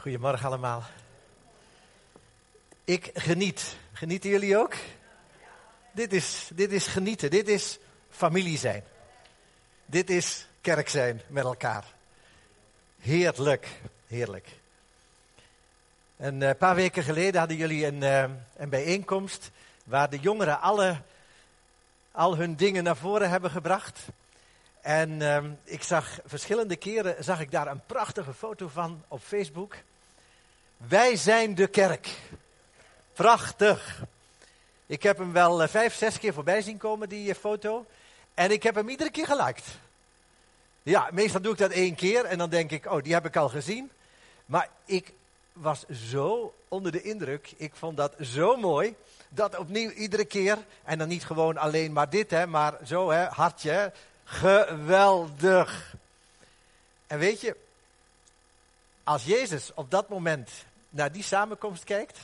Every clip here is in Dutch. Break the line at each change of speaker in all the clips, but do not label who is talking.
Goedemorgen allemaal. Ik geniet. Genieten jullie ook? Dit is, dit is genieten. Dit is familie zijn. Dit is kerk zijn met elkaar. Heerlijk, heerlijk. Een eh, paar weken geleden hadden jullie een, uh, een bijeenkomst waar de jongeren alle, al hun dingen naar voren hebben gebracht. En uh, ik zag verschillende keren zag ik daar een prachtige foto van op Facebook. Wij zijn de kerk. Prachtig. Ik heb hem wel uh, vijf, zes keer voorbij zien komen, die uh, foto. En ik heb hem iedere keer geliked. Ja, meestal doe ik dat één keer en dan denk ik, oh, die heb ik al gezien. Maar ik was zo onder de indruk. Ik vond dat zo mooi. Dat opnieuw iedere keer, en dan niet gewoon alleen maar dit, hè, maar zo, hè, hartje, Geweldig. En weet je, als Jezus op dat moment naar die samenkomst kijkt,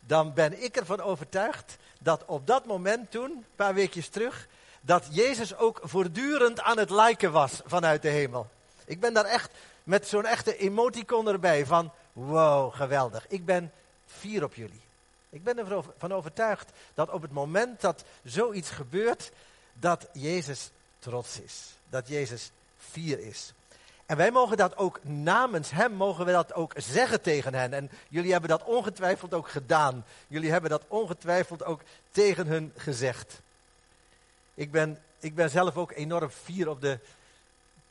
dan ben ik ervan overtuigd dat op dat moment toen, een paar weekjes terug, dat Jezus ook voortdurend aan het liken was vanuit de hemel. Ik ben daar echt met zo'n echte emoticon erbij van, wow, geweldig. Ik ben fier op jullie. Ik ben ervan overtuigd dat op het moment dat zoiets gebeurt, dat Jezus trots is. Dat Jezus fier is. En wij mogen dat ook namens Hem, mogen we dat ook zeggen tegen hen. En jullie hebben dat ongetwijfeld ook gedaan. Jullie hebben dat ongetwijfeld ook tegen hun gezegd. Ik ben, ik ben zelf ook enorm fier op de,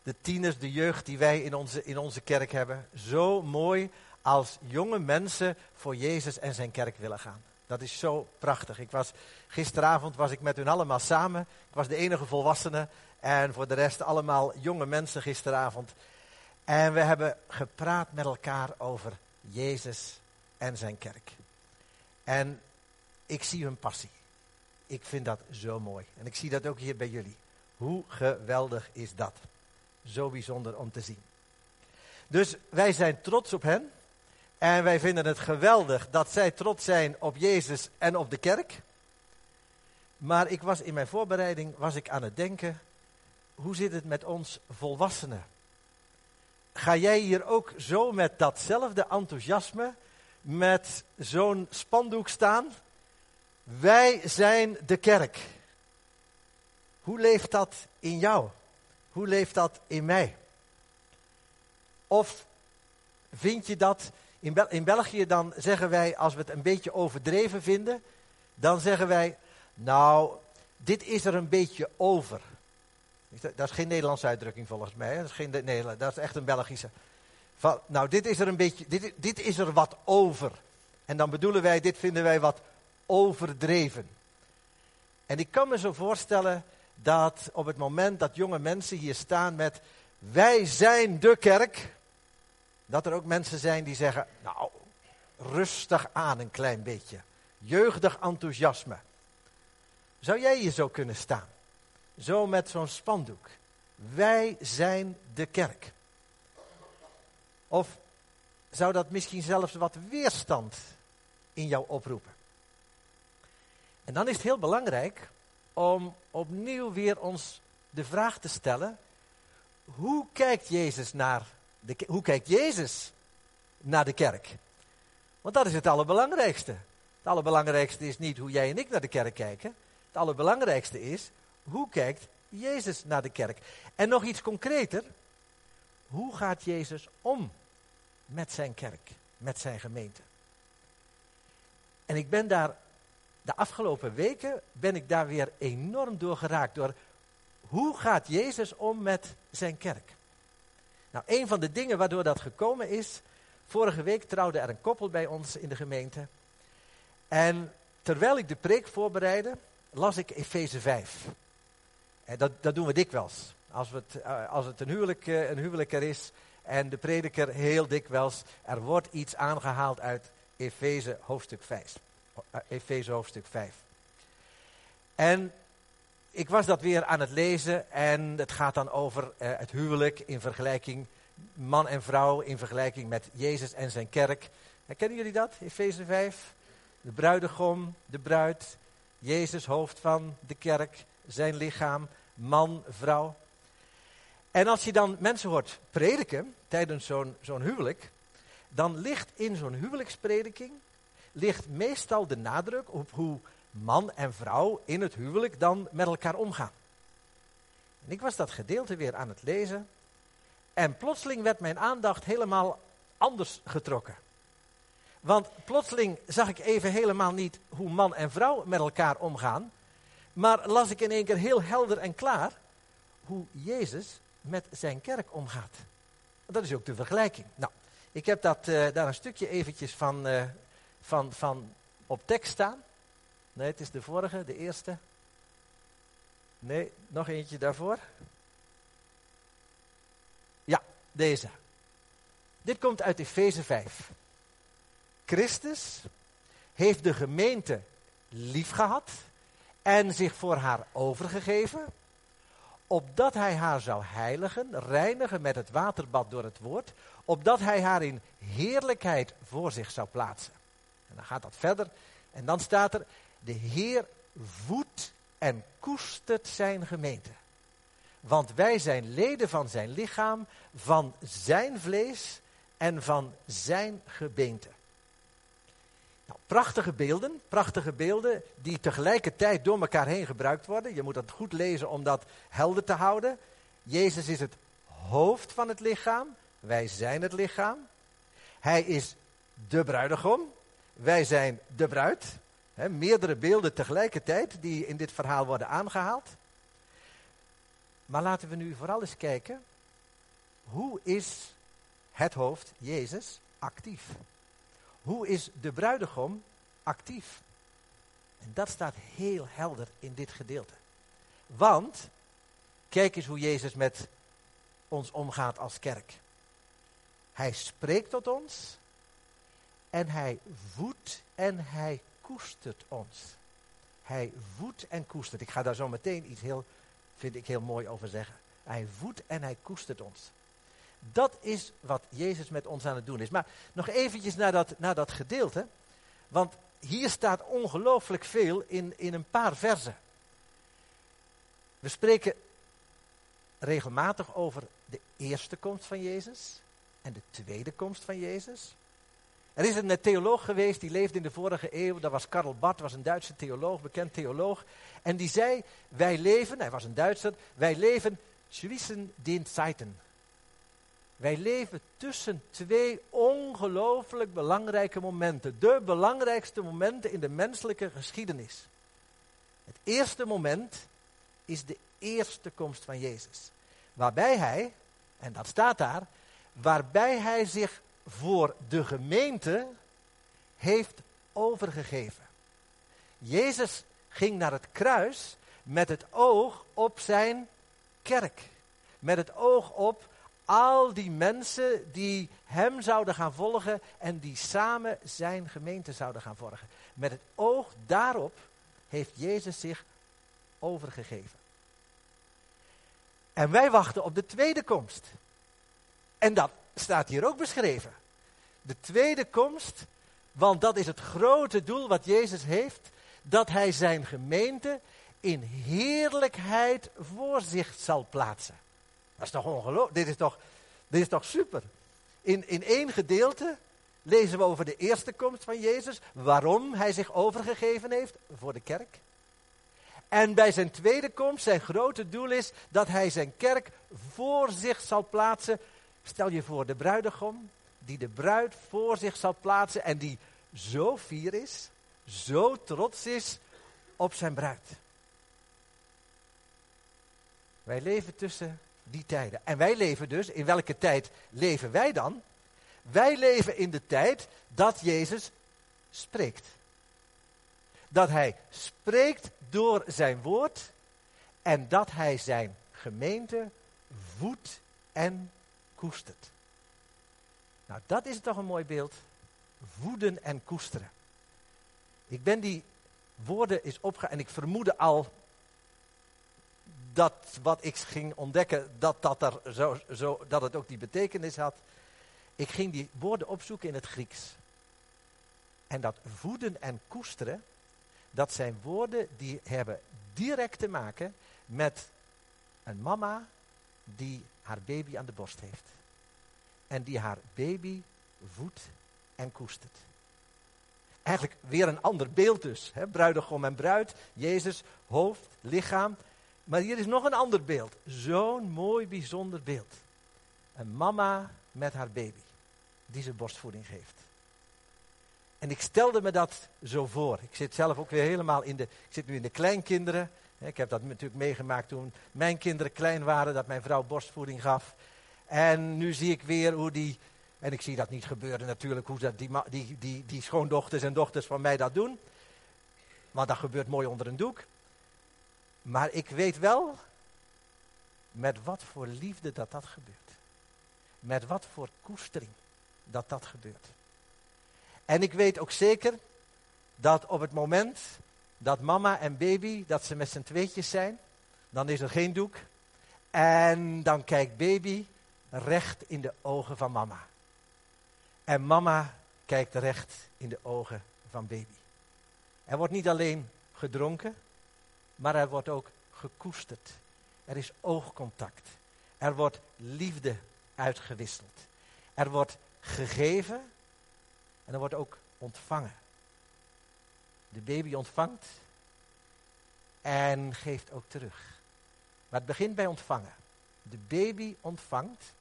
de tieners, de jeugd die wij in onze, in onze kerk hebben. Zo mooi als jonge mensen voor Jezus en zijn kerk willen gaan. Dat is zo prachtig. Ik was, gisteravond was ik met hun allemaal samen. Ik was de enige volwassene. En voor de rest allemaal jonge mensen gisteravond. En we hebben gepraat met elkaar over Jezus en zijn kerk. En ik zie hun passie. Ik vind dat zo mooi. En ik zie dat ook hier bij jullie. Hoe geweldig is dat? Zo bijzonder om te zien. Dus wij zijn trots op hen. En wij vinden het geweldig dat zij trots zijn op Jezus en op de kerk. Maar ik was in mijn voorbereiding was ik aan het denken, hoe zit het met ons volwassenen? Ga jij hier ook zo met datzelfde enthousiasme, met zo'n spandoek staan? Wij zijn de kerk. Hoe leeft dat in jou? Hoe leeft dat in mij? Of vind je dat in, in België dan zeggen wij, als we het een beetje overdreven vinden, dan zeggen wij, nou, dit is er een beetje over. Dat is geen Nederlandse uitdrukking volgens mij. Dat is, geen, nee, dat is echt een Belgische. Van, nou, dit is er een beetje, dit, dit is er wat over. En dan bedoelen wij, dit vinden wij wat overdreven. En ik kan me zo voorstellen dat op het moment dat jonge mensen hier staan met, wij zijn de kerk, dat er ook mensen zijn die zeggen, nou, rustig aan een klein beetje. Jeugdig enthousiasme. Zou jij hier zo kunnen staan? Zo met zo'n spandoek. Wij zijn de kerk. Of zou dat misschien zelfs wat weerstand in jou oproepen? En dan is het heel belangrijk om opnieuw weer ons de vraag te stellen: hoe kijkt Jezus naar de, hoe kijkt Jezus naar de kerk? Want dat is het allerbelangrijkste. Het allerbelangrijkste is niet hoe jij en ik naar de kerk kijken. Het allerbelangrijkste is, hoe kijkt Jezus naar de kerk? En nog iets concreter, hoe gaat Jezus om met zijn kerk, met zijn gemeente? En ik ben daar, de afgelopen weken ben ik daar weer enorm door geraakt. Door hoe gaat Jezus om met zijn kerk? Nou, een van de dingen waardoor dat gekomen is, vorige week trouwde er een koppel bij ons in de gemeente. En terwijl ik de preek voorbereidde, las ik Efeze 5. Dat, dat doen we dikwijls. Als, we het, eh, als het een huwelijk, eh, een is en de prediker heel dikwijls, er wordt iets aangehaald uit Efeze hoofdstuk 5. Eh, Efeze hoofdstuk 5. En ik was dat weer aan het lezen en het gaat dan over het huwelijk in vergelijking, man en vrouw in vergelijking met Jezus en zijn kerk. Herkennen jullie dat, Efeze 5? De bruidegom, de bruid, Jezus hoofd van de kerk, zijn lichaam, man, vrouw. En als je dan mensen hoort prediken tijdens zo'n huwelijk, dan ligt in zo'n huwelijksprediking ligt meestal de nadruk op hoe man en vrouw in het huwelijk dan met elkaar omgaan. En ik was dat gedeelte weer aan het lezen en plotseling werd mijn aandacht helemaal anders getrokken. Want plotseling zag ik even helemaal niet hoe man en vrouw met elkaar omgaan, maar las ik in één keer heel helder en klaar hoe Jezus met zijn kerk omgaat. Dat is ook de vergelijking. Nou, ik heb dat, uh, daar een stukje eventjes van, uh, van, van op tekst staan. Nee, het is de vorige, de eerste. Nee, nog eentje daarvoor. Ja, deze. Dit komt uit Efeze 5. Christus heeft de gemeente lief gehad en zich voor haar overgegeven, opdat hij haar zou heiligen, reinigen met het waterbad door het woord, opdat hij haar in heerlijkheid voor zich zou plaatsen. En dan gaat dat verder en dan staat er, de Heer voedt en koestert zijn gemeente. Want wij zijn leden van zijn lichaam, van zijn vlees en van zijn gebeente. Nou, prachtige beelden, prachtige beelden die tegelijkertijd door elkaar heen gebruikt worden. Je moet dat goed lezen om dat helder te houden. Jezus is het hoofd van het lichaam, wij zijn het lichaam. Hij is de bruidegom, wij zijn de bruid. Meerdere beelden tegelijkertijd die in dit verhaal worden aangehaald. Maar laten we nu vooral eens kijken, hoe is het hoofd, Jezus, actief? Hoe is de bruidegom actief? En dat staat heel helder in dit gedeelte. Want, kijk eens hoe Jezus met ons omgaat als kerk. Hij spreekt tot ons en hij voedt en hij koestert ons. Hij voedt en koestert. Ik ga daar zo meteen iets heel, vind ik heel mooi over zeggen. Hij voedt en hij koestert ons. Dat is wat Jezus met ons aan het doen is. Maar nog eventjes naar dat, gedeelte. Want hier staat ongelooflijk veel in, in een paar versen. We spreken regelmatig over de eerste komst van Jezus en de tweede komst van Jezus. Er is een theoloog geweest, die leefde in de vorige eeuw, dat was Karl Barth, was een Duitse theoloog, bekend theoloog. En die zei, wij leven, hij was een Duitser, wij leven zwischen den Zeiten. Wij leven tussen twee ongelooflijk belangrijke momenten. De belangrijkste momenten in de menselijke geschiedenis. Het eerste moment is de eerste komst van Jezus. Waarbij hij, en dat staat daar, waarbij hij zich voor de gemeente heeft overgegeven. Jezus ging naar het kruis met het oog op zijn kerk. Met het oog op al die mensen die hem zouden gaan volgen en die samen zijn gemeente zouden gaan volgen. Met het oog daarop heeft Jezus zich overgegeven. En wij wachten op de tweede komst. En dat staat hier ook beschreven. De tweede komst, want dat is het grote doel wat Jezus heeft, dat hij zijn gemeente in heerlijkheid voor zich zal plaatsen. Dat is toch ongelooflijk? Dit is toch, dit is toch super? In, in één gedeelte lezen we over de eerste komst van Jezus, waarom hij zich overgegeven heeft voor de kerk. En bij zijn tweede komst, zijn grote doel is dat hij zijn kerk voor zich zal plaatsen. Stel je voor de bruidegom, die de bruid voor zich zal plaatsen en die zo fier is, zo trots is op zijn bruid. Wij leven tussen die tijden. En wij leven dus, in welke tijd leven wij dan? Wij leven in de tijd dat Jezus spreekt. Dat hij spreekt door zijn woord en dat hij zijn gemeente voedt en koestert. Nou, dat is toch een mooi beeld. Voeden en koesteren. Ik ben die woorden is opge... En ik vermoedde al dat wat ik ging ontdekken, dat, dat, er zo, zo, dat het ook die betekenis had. Ik ging die woorden opzoeken in het Grieks. En dat voeden en koesteren, dat zijn woorden die hebben direct te maken met een mama die haar baby aan de borst heeft. En die haar baby voedt en koestert. Eigenlijk weer een ander beeld dus. Hè? Bruidegom en bruid, Jezus, hoofd, lichaam. Maar hier is nog een ander beeld. Zo'n mooi, bijzonder beeld. Een mama met haar baby, die ze borstvoeding geeft. En ik stelde me dat zo voor. Ik zit zelf ook weer helemaal in de. Ik zit nu in de kleinkinderen. Ik heb dat natuurlijk meegemaakt toen mijn kinderen klein waren, dat mijn vrouw borstvoeding gaf. En nu zie ik weer hoe die. En ik zie dat niet gebeuren natuurlijk, hoe dat die, die, die, die schoondochters en dochters van mij dat doen. Want dat gebeurt mooi onder een doek. Maar ik weet wel met wat voor liefde dat dat gebeurt. Met wat voor koestering dat dat gebeurt. En ik weet ook zeker dat op het moment dat mama en baby, dat ze met z'n tweetjes zijn, dan is er geen doek. En dan kijkt baby recht in de ogen van mama. En mama kijkt recht in de ogen van baby. Er wordt niet alleen gedronken, maar er wordt ook gekoesterd. Er is oogcontact. Er wordt liefde uitgewisseld. Er wordt gegeven en er wordt ook ontvangen. De baby ontvangt en geeft ook terug. Maar het begint bij ontvangen. De baby ontvangt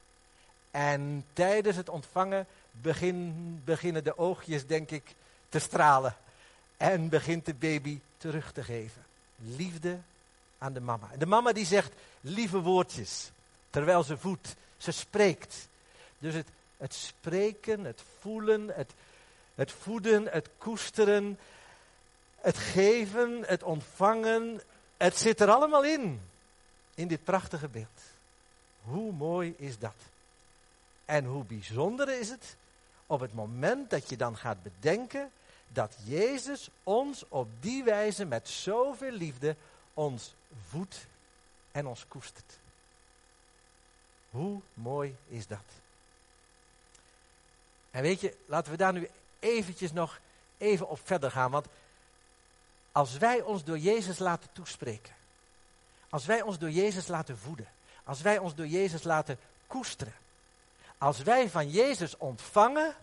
en tijdens het ontvangen begin, beginnen de oogjes, denk ik, te stralen. En begint de baby terug te geven. Liefde aan de mama. En de mama die zegt lieve woordjes, terwijl ze voedt. Ze spreekt. Dus het, het spreken, het voelen, het, het voeden, het koesteren, het geven, het ontvangen, het zit er allemaal in. In dit prachtige beeld. Hoe mooi is dat? En hoe bijzonder is het op het moment dat je dan gaat bedenken dat Jezus ons op die wijze met zoveel liefde ons voedt en ons koestert. Hoe mooi is dat? En weet je, laten we daar nu eventjes nog even op verder gaan. Want als wij ons door Jezus laten toespreken, als wij ons door Jezus laten voeden, als wij ons door Jezus laten koesteren, als wij van Jezus ontvangen,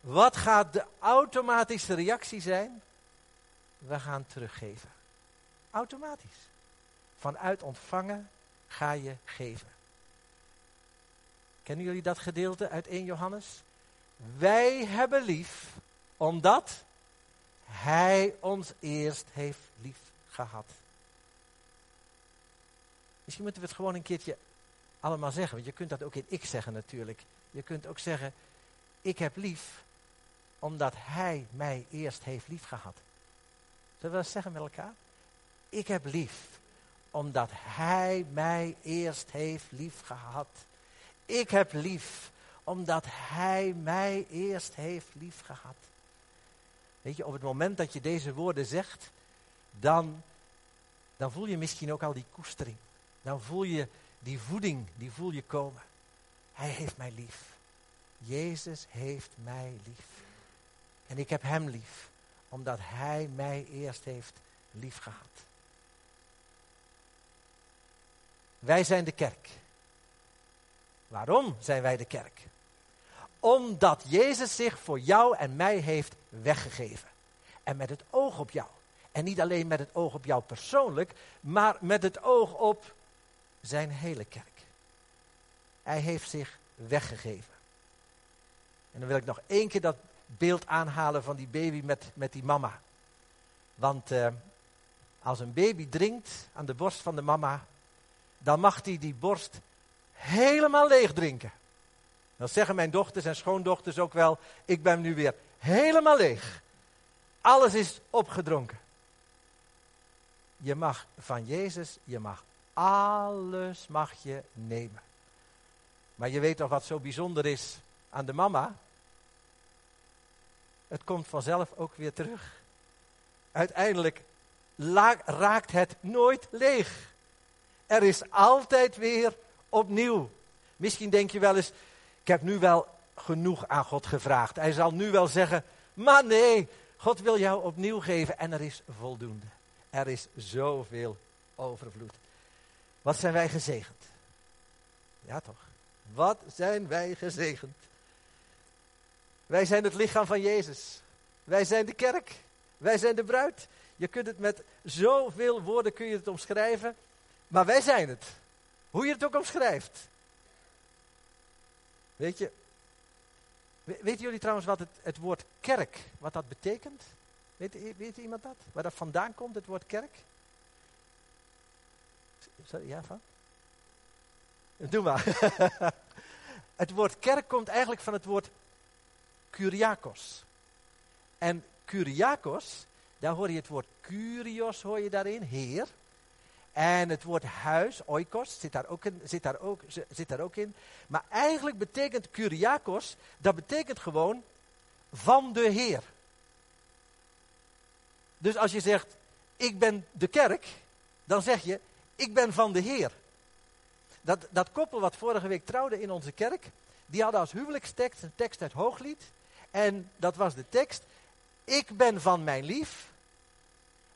wat gaat de automatische reactie zijn? We gaan teruggeven. Automatisch. Vanuit ontvangen ga je geven. Kennen jullie dat gedeelte uit 1 Johannes? Wij hebben lief omdat Hij ons eerst heeft lief gehad. Misschien moeten we het gewoon een keertje allemaal zeggen. Want je kunt dat ook in ik zeggen natuurlijk. Je kunt ook zeggen, ik heb lief omdat Hij mij eerst heeft lief gehad. Zullen we dat zeggen met elkaar? Ik heb lief omdat Hij mij eerst heeft lief gehad. Ik heb lief omdat Hij mij eerst heeft lief gehad. Weet je, op het moment dat je deze woorden zegt, dan, dan voel je misschien ook al die koestering. Dan voel je die voeding, die voel je komen. Hij heeft mij lief. Jezus heeft mij lief. En ik heb hem lief, omdat hij mij eerst heeft lief gehad. Wij zijn de kerk. Waarom zijn wij de kerk? Omdat Jezus zich voor jou en mij heeft weggegeven. En met het oog op jou. En niet alleen met het oog op jou persoonlijk, maar met het oog op zijn hele kerk. Hij heeft zich weggegeven. En dan wil ik nog één keer dat beeld aanhalen van die baby met, met die mama. Want eh, als een baby drinkt aan de borst van de mama, dan mag hij die borst helemaal leeg drinken. Dan zeggen mijn dochters en schoondochters ook wel, ik ben nu weer helemaal leeg. Alles is opgedronken. Je mag van Jezus, je mag alles mag je nemen. Maar je weet toch wat zo bijzonder is aan de mama? Het komt vanzelf ook weer terug. Uiteindelijk raakt het nooit leeg. Er is altijd weer opnieuw. Misschien denk je wel eens, ik heb nu wel genoeg aan God gevraagd. Hij zal nu wel zeggen, maar nee, God wil jou opnieuw geven en er is voldoende. Er is zoveel overvloed. Wat zijn wij gezegend? Ja toch? Wat zijn wij gezegend? Wij zijn het lichaam van Jezus. Wij zijn de kerk. Wij zijn de bruid. Je kunt het met zoveel woorden kun je het omschrijven. Maar wij zijn het. Hoe je het ook omschrijft. Weet je, weten jullie trouwens wat het, het woord kerk, wat dat betekent? Weet, weet iemand dat? Waar dat vandaan komt, het woord kerk? Ja, van? Doe maar. het woord kerk komt eigenlijk van het woord Kyriakos. En Kyriakos, daar hoor je het woord Kyrios, hoor je daarin, heer. En het woord huis, oikos, zit daar, ook in, zit, daar ook, zit daar ook in. Maar eigenlijk betekent Kyriakos, dat betekent gewoon van de Heer. Dus als je zegt, ik ben de kerk, dan zeg je, ik ben van de Heer. Dat, dat koppel wat vorige week trouwde in onze kerk, die hadden als huwelijkstekst een tekst uit Hooglied. En dat was de tekst, ik ben van mijn lief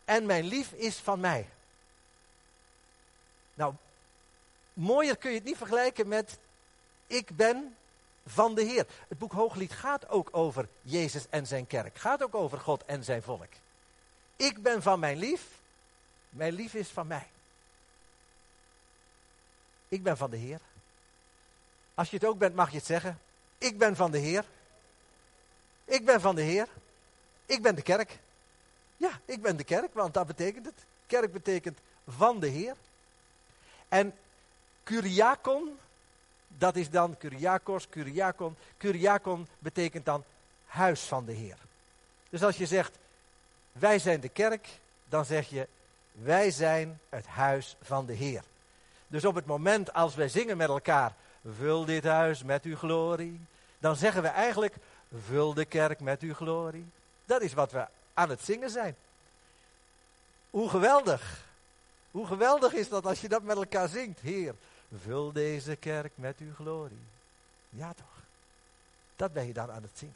en mijn lief is van mij. Nou, mooier kun je het niet vergelijken met ik ben van de Heer. Het boek Hooglied gaat ook over Jezus en zijn kerk. Gaat ook over God en zijn volk. Ik ben van mijn lief, mijn lief is van mij. Ik ben van de Heer. Als je het ook bent, mag je het zeggen. Ik ben van de Heer. Ik ben van de Heer. Ik ben de kerk. Ja, ik ben de kerk, want dat betekent het. Kerk betekent van de Heer. En Kyriakon, dat is dan Kyriakos, Kyriakon. Kyriakon betekent dan huis van de Heer. Dus als je zegt, wij zijn de kerk, dan zeg je, wij zijn het huis van de Heer. Dus op het moment als wij zingen met elkaar, vul dit huis met uw glorie, dan zeggen we eigenlijk, vul de kerk met uw glorie. Dat is wat we aan het zingen zijn. Hoe geweldig. Hoe geweldig is dat als je dat met elkaar zingt. Heer, vul deze kerk met uw glorie. Ja toch. Dat ben je dan aan het zingen.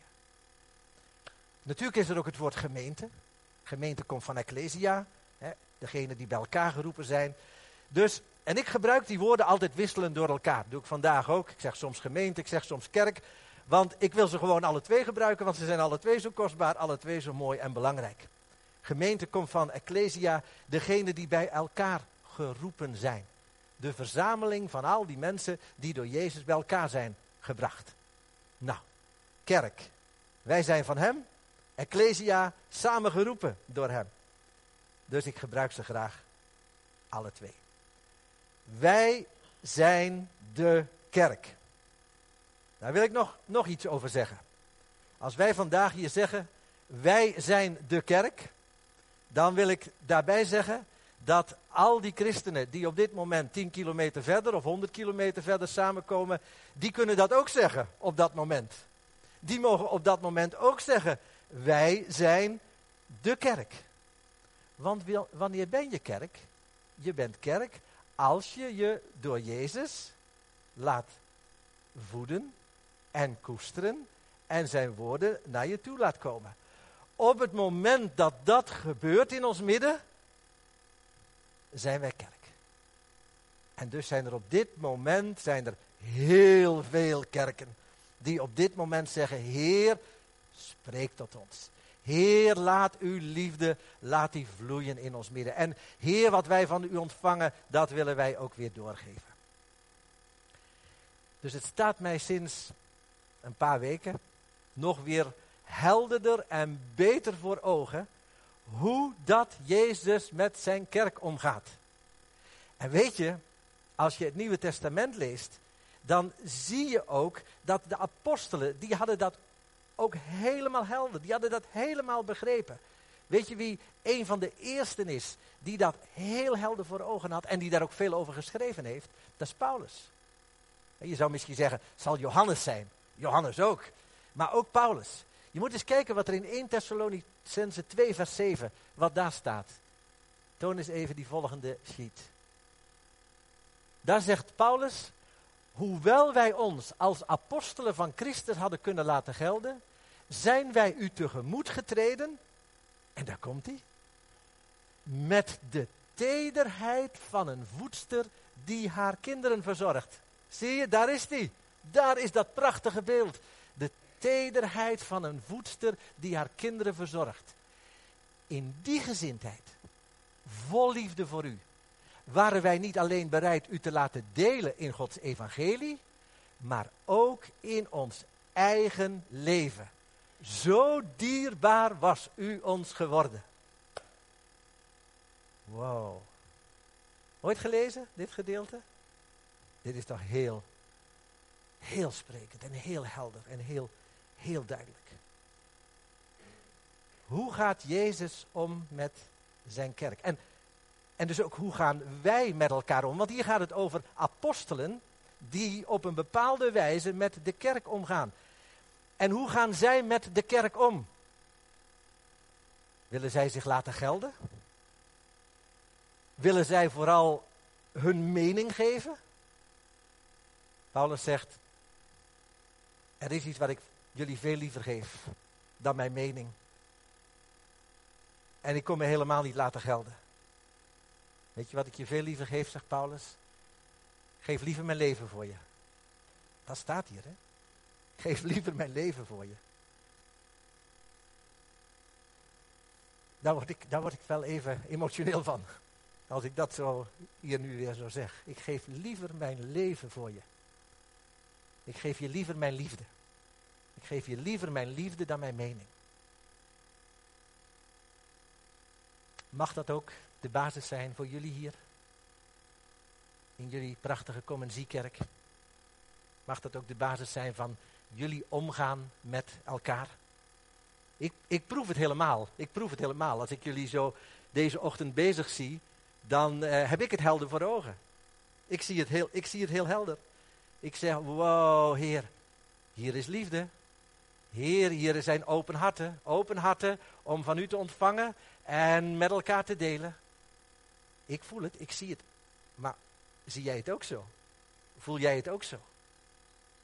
Natuurlijk is er ook het woord gemeente. Gemeente komt van ecclesia. Hè, degene die bij elkaar geroepen zijn. Dus, en ik gebruik die woorden altijd wisselend door elkaar. Dat doe ik vandaag ook. Ik zeg soms gemeente, ik zeg soms kerk. Want ik wil ze gewoon alle twee gebruiken, want ze zijn alle twee zo kostbaar, alle twee zo mooi en belangrijk. Gemeente komt van ecclesia, degene die bij elkaar geroepen zijn. De verzameling van al die mensen die door Jezus bij elkaar zijn gebracht. Nou, kerk. Wij zijn van Hem, ecclesia, samen geroepen door Hem. Dus ik gebruik ze graag alle twee. Wij zijn de kerk. Daar wil ik nog, nog iets over zeggen. Als wij vandaag hier zeggen, wij zijn de kerk, dan wil ik daarbij zeggen dat al die christenen die op dit moment 10 kilometer verder of 100 kilometer verder samenkomen, die kunnen dat ook zeggen op dat moment. Die mogen op dat moment ook zeggen, wij zijn de kerk. Want wanneer ben je kerk? Je bent kerk als je je door Jezus laat voeden en koesteren en zijn woorden naar je toe laat komen. Op het moment dat dat gebeurt in ons midden, zijn wij kerk. En dus zijn er op dit moment zijn er heel veel kerken die op dit moment zeggen: Heer, spreek tot ons. Heer, laat uw liefde, laat die vloeien in ons midden. En Heer, wat wij van u ontvangen, dat willen wij ook weer doorgeven. Dus het staat mij sinds een paar weken nog weer helderder en beter voor ogen hoe dat Jezus met zijn kerk omgaat. En weet je, als je het Nieuwe Testament leest, dan zie je ook dat de apostelen, die hadden dat ook helemaal helder. Die hadden dat helemaal begrepen. Weet je wie een van de eersten is die dat heel helder voor ogen had en die daar ook veel over geschreven heeft? Dat is Paulus. En je zou misschien zeggen, zal Johannes zijn. Johannes ook. Maar ook Paulus. Je moet eens kijken wat er in 1 Thessalonicense 2 vers 7, wat daar staat. Toon eens even die volgende sheet. Daar zegt Paulus, hoewel wij ons als apostelen van Christus hadden kunnen laten gelden, zijn wij u tegemoet getreden, en daar komt hij, met de tederheid van een voedster die haar kinderen verzorgt. Zie je, daar is hij. Daar is dat prachtige beeld. De tederheid van een voedster die haar kinderen verzorgt. In die gezindheid, vol liefde voor u, waren wij niet alleen bereid u te laten delen in Gods evangelie, maar ook in ons eigen leven. Zo dierbaar was u ons geworden. Wow. Ooit gelezen, dit gedeelte? Dit is toch heel, heel sprekend en heel helder en heel, heel duidelijk. Hoe gaat Jezus om met zijn kerk? En, en dus ook hoe gaan wij met elkaar om? Want hier gaat het over apostelen die op een bepaalde wijze met de kerk omgaan. En hoe gaan zij met de kerk om? Willen zij zich laten gelden? Willen zij vooral hun mening geven? Paulus zegt, er is iets wat ik jullie veel liever geef dan mijn mening. En ik kom me helemaal niet laten gelden. Weet je wat ik je veel liever geef, zegt Paulus? Geef liever mijn leven voor je. Dat staat hier, hè? Geef liever mijn leven voor je. Daar word, ik, daar word ik wel even emotioneel van. Als ik dat zo hier nu weer zo zeg. Ik geef liever mijn leven voor je. Ik geef je liever mijn liefde. Ik geef je liever mijn liefde dan mijn mening. Mag dat ook de basis zijn voor jullie hier? In jullie prachtige Comenziekerk? Mag dat ook de basis zijn van jullie omgaan met elkaar? Ik, ik proef het helemaal. Ik proef het helemaal. Als ik jullie zo deze ochtend bezig zie, dan uh, heb ik het helder voor ogen. Ik zie het heel, ik zie het heel helder. Ik zeg, wow, Heer, hier is liefde. Heer, hier zijn open harten. Open harten om van u te ontvangen en met elkaar te delen. Ik voel het, ik zie het. Maar zie jij het ook zo? Voel jij het ook zo?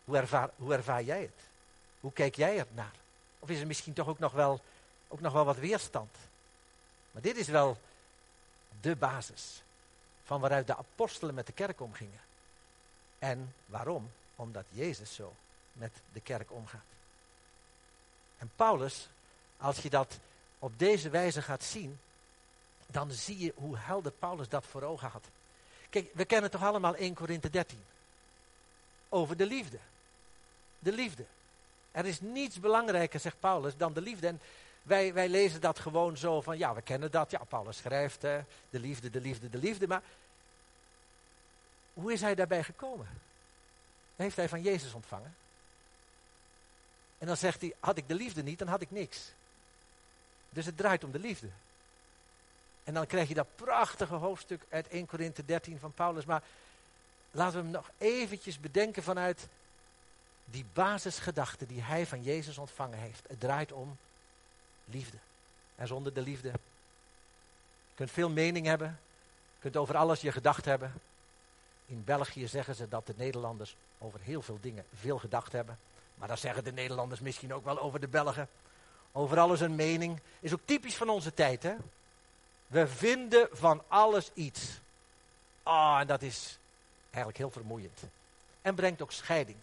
Hoe ervaar, hoe jij het? Hoe kijk jij er naar? Of is er misschien toch ook nog wel, ook nog wel wat weerstand? Maar dit is wel de basis van waaruit de apostelen met de kerk omgingen. En waarom? Omdat Jezus zo met de kerk omgaat. En Paulus, als je dat op deze wijze gaat zien, dan zie je hoe helder Paulus dat voor ogen had. Kijk, we kennen toch allemaal 1 Korinthe 13. Over de liefde. De liefde. Er is niets belangrijker, zegt Paulus, dan de liefde. En wij, wij lezen dat gewoon zo van, ja, we kennen dat. Ja, Paulus schrijft, de liefde, de liefde, de liefde. Maar hoe is hij daarbij gekomen? Heeft hij van Jezus ontvangen? En dan zegt hij, had ik de liefde niet, dan had ik niks. Dus het draait om de liefde. En dan krijg je dat prachtige hoofdstuk uit 1 Korinthe 13 van Paulus. Maar laten we hem nog eventjes bedenken vanuit die basisgedachte die hij van Jezus ontvangen heeft. Het draait om liefde. En zonder de liefde. Je kunt veel mening hebben. Je kunt over alles je gedacht hebben. In België zeggen ze dat de Nederlanders over heel veel dingen veel gedacht hebben. Maar dat zeggen de Nederlanders misschien ook wel over de Belgen. Over alles een mening. Is ook typisch van onze tijd, hè? We vinden van alles iets. Ah, oh, en dat is eigenlijk heel vermoeiend. En brengt ook scheiding.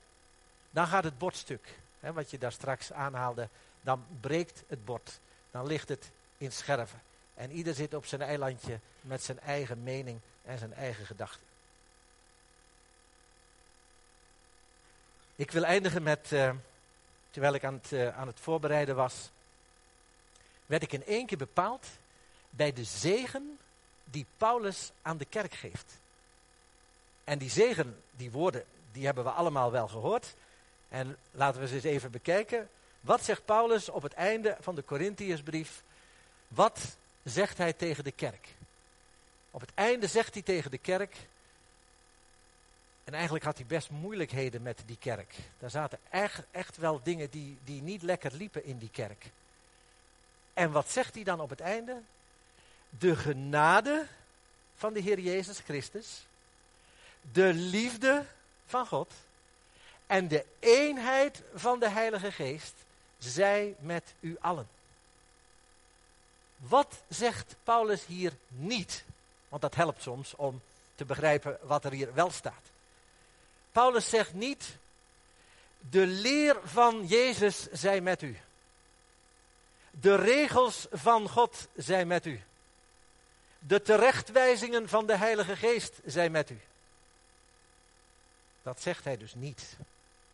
Dan gaat het bordstuk, hè, wat je daar straks aanhaalde, dan breekt het bord. Dan ligt het in scherven. En ieder zit op zijn eilandje met zijn eigen mening en zijn eigen gedachten. Ik wil eindigen met, uh, terwijl ik aan het, uh, aan het voorbereiden was, werd ik in één keer bepaald bij de zegen die Paulus aan de kerk geeft. En die zegen, die woorden, die hebben we allemaal wel gehoord. En laten we ze eens even bekijken. Wat zegt Paulus op het einde van de Corinthiërsbrief? Wat zegt hij tegen de kerk? Op het einde zegt hij tegen de kerk. En eigenlijk had hij best moeilijkheden met die kerk. Daar zaten echt, echt wel dingen die, die niet lekker liepen in die kerk. En wat zegt hij dan op het einde? De genade van de Heer Jezus Christus, de liefde van God en de eenheid van de Heilige Geest zij met u allen. Wat zegt Paulus hier niet? Want dat helpt soms om te begrijpen wat er hier wel staat. Paulus zegt niet, De leer van Jezus zij met u. De regels van God zijn met u. De terechtwijzingen van de Heilige Geest zijn met u. Dat zegt hij dus niet.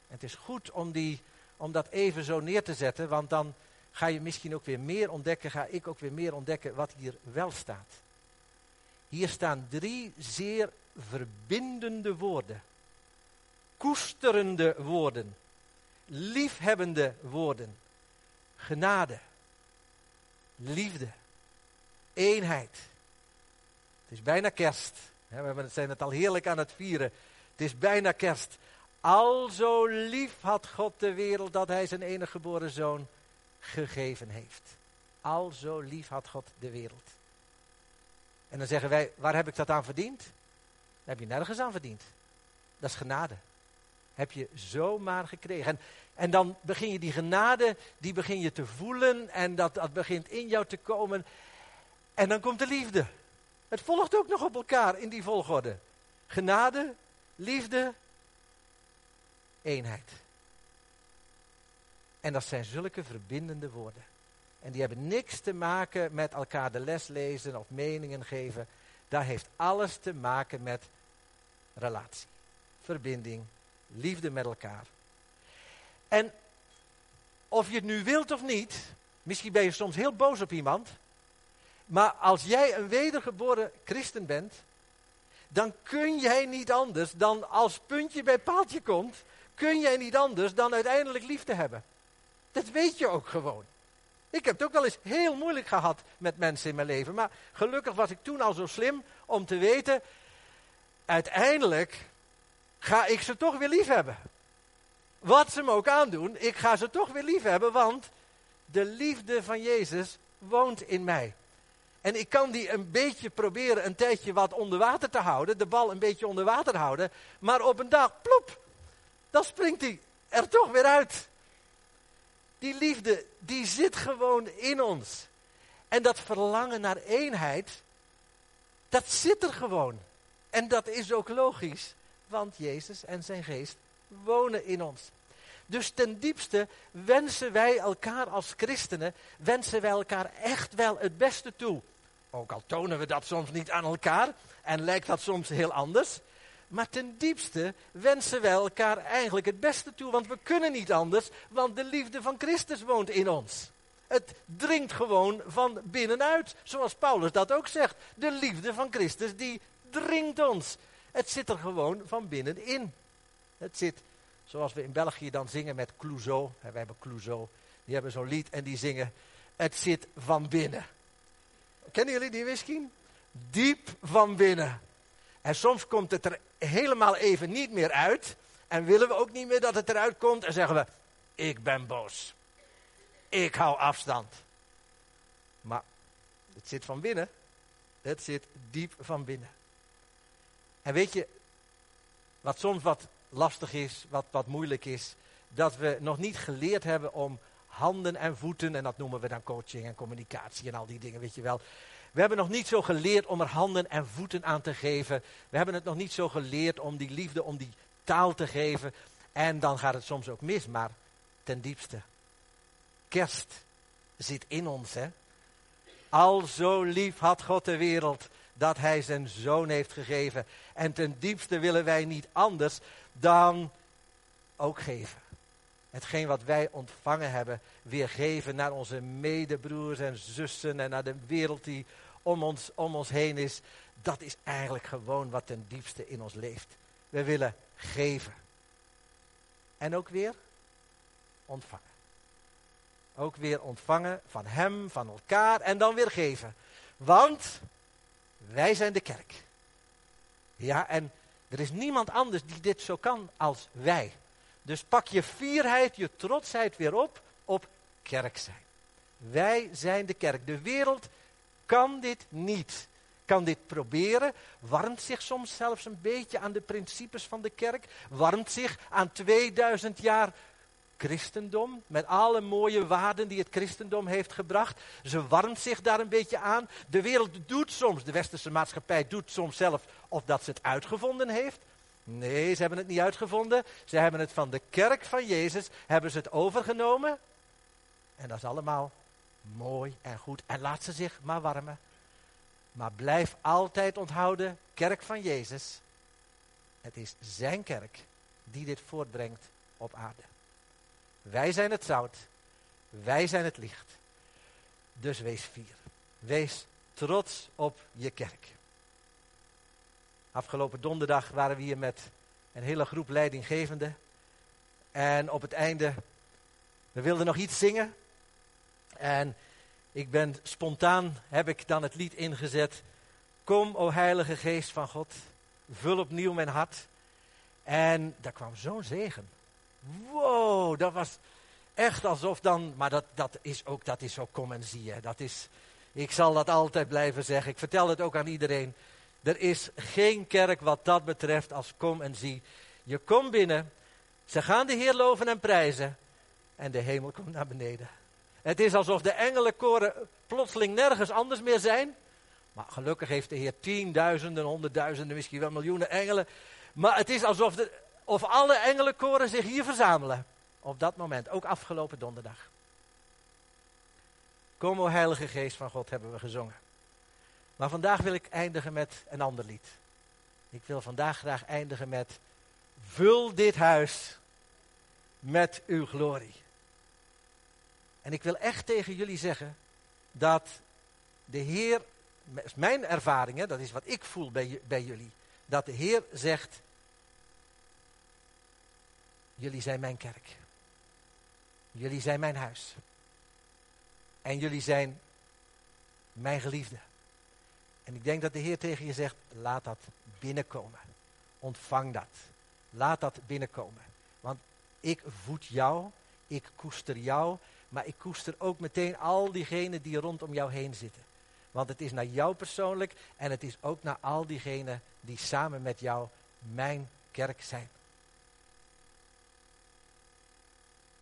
het is goed om, die, om dat even zo neer te zetten, want dan ga je misschien ook weer meer ontdekken, ga ik ook weer meer ontdekken wat hier wel staat. Hier staan drie zeer verbindende woorden. Koesterende woorden. Liefhebbende woorden. Genade. Liefde. Eenheid. Het is bijna kerst. We zijn het al heerlijk aan het vieren. Het is bijna kerst. Al zo lief had God de wereld dat hij zijn enige geboren zoon gegeven heeft. Al zo lief had God de wereld. En dan zeggen wij, waar heb ik dat aan verdiend? Daar heb je nergens aan verdiend. Dat is genade. Heb je zomaar gekregen. En, en dan begin je die genade, die begin je te voelen en dat, dat begint in jou te komen. En dan komt de liefde. Het volgt ook nog op elkaar in die volgorde. Genade, liefde, eenheid. En dat zijn zulke verbindende woorden. En die hebben niks te maken met elkaar de les lezen of meningen geven. Daar heeft alles te maken met relatie, verbinding, liefde met elkaar. En of je het nu wilt of niet, misschien ben je soms heel boos op iemand. Maar als jij een wedergeboren christen bent, dan kun jij niet anders dan als puntje bij paaltje komt, kun jij niet anders dan uiteindelijk liefde hebben. Dat weet je ook gewoon. Ik heb het ook wel eens heel moeilijk gehad met mensen in mijn leven. Maar gelukkig was ik toen al zo slim om te weten, uiteindelijk ga ik ze toch weer lief hebben. Wat ze me ook aandoen, ik ga ze toch weer lief hebben, want de liefde van Jezus woont in mij. En ik kan die een beetje proberen een tijdje wat onder water te houden, de bal een beetje onder water houden, maar op een dag, plop, dan springt hij er toch weer uit. Die liefde, die zit gewoon in ons. En dat verlangen naar eenheid, dat zit er gewoon. En dat is ook logisch, want Jezus en zijn geest wonen in ons. Dus ten diepste wensen wij elkaar als christenen, wensen wij elkaar echt wel het beste toe. Ook al tonen we dat soms niet aan elkaar en lijkt dat soms heel anders. Maar ten diepste wensen wij elkaar eigenlijk het beste toe, want we kunnen niet anders, want de liefde van Christus woont in ons. Het dringt gewoon van binnenuit, zoals Paulus dat ook zegt. De liefde van Christus die dringt ons. Het zit er gewoon van binnenin. Het zit, zoals we in België dan zingen met Clouseau. We hebben Clouseau, die hebben zo'n lied en die zingen. Het zit van binnen. Kennen jullie die misschien? Diep van binnen. En soms komt het er helemaal even niet meer uit. En willen we ook niet meer dat het eruit komt. En zeggen we, ik ben boos. Ik hou afstand. Maar het zit van binnen. Het zit diep van binnen. En weet je, wat soms wat lastig is, wat, wat moeilijk is, dat we nog niet geleerd hebben om handen en voeten, en dat noemen we dan coaching en communicatie en al die dingen, weet je wel. We hebben nog niet zo geleerd om er handen en voeten aan te geven. We hebben het nog niet zo geleerd om die liefde, om die taal te geven. En dan gaat het soms ook mis, maar ten diepste. Kerst zit in ons, hè. Al zo lief had God de wereld dat hij zijn zoon heeft gegeven. En ten diepste willen wij niet anders dan ook geven. Hetgeen wat wij ontvangen hebben, weer geven naar onze medebroers en zussen en naar de wereld die om ons, om ons heen is. Dat is eigenlijk gewoon wat ten diepste in ons leeft. We willen geven. En ook weer ontvangen. Ook weer ontvangen van Hem, van elkaar en dan weer geven. Want wij zijn de kerk. Ja, en er is niemand anders die dit zo kan als wij. Dus pak je fierheid, je trotsheid weer op op kerk zijn. Wij zijn de kerk. De wereld kan dit niet. Kan dit proberen, warmt zich soms zelfs een beetje aan de principes van de kerk, warmt zich aan 2000 jaar christendom, met alle mooie waarden die het christendom heeft gebracht. Ze warmt zich daar een beetje aan. De wereld doet soms, de westerse maatschappij doet soms zelf of dat ze het uitgevonden heeft. Nee, ze hebben het niet uitgevonden. Ze hebben het van de kerk van Jezus, hebben ze het overgenomen. En dat is allemaal mooi en goed. En laat ze zich maar warmen. Maar blijf altijd onthouden, kerk van Jezus. Het is zijn kerk die dit voortbrengt op aarde. Wij zijn het zout. Wij zijn het licht. Dus wees fier. Wees trots op je kerk. Afgelopen donderdag waren we hier met een hele groep leidinggevenden. En op het einde, we wilden nog iets zingen. En ik ben spontaan, heb ik dan het lied ingezet. Kom, o Heilige Geest van God, vul opnieuw mijn hart. En daar kwam zo'n zegen. Wow, dat was echt alsof dan, maar dat, dat is ook, dat is ook kom en zie. Dat is, ik zal dat altijd blijven zeggen. Ik vertel het ook aan iedereen. Er is geen kerk wat dat betreft als kom en zie. Je komt binnen, ze gaan de Heer loven en prijzen en de hemel komt naar beneden. Het is alsof de engelenkoren plotseling nergens anders meer zijn. Maar gelukkig heeft de Heer tienduizenden, honderdduizenden, misschien wel miljoenen engelen. Maar het is alsof de, of alle engelenkoren zich hier verzamelen. Op dat moment, ook afgelopen donderdag. Kom, o Heilige Geest van God, hebben we gezongen. Maar vandaag wil ik eindigen met een ander lied. Ik wil vandaag graag eindigen met Vul dit huis met uw glorie. En ik wil echt tegen jullie zeggen dat de Heer, mijn ervaring, dat is wat ik voel bij, bij jullie, dat de Heer zegt, jullie zijn mijn kerk. Jullie zijn mijn huis. En jullie zijn mijn geliefde. En ik denk dat de Heer tegen je zegt, laat dat binnenkomen. Ontvang dat. Laat dat binnenkomen. Want ik voed jou, ik koester jou, maar ik koester ook meteen al diegenen die rondom jou heen zitten. Want het is naar jou persoonlijk en het is ook naar al diegenen die samen met jou mijn kerk zijn.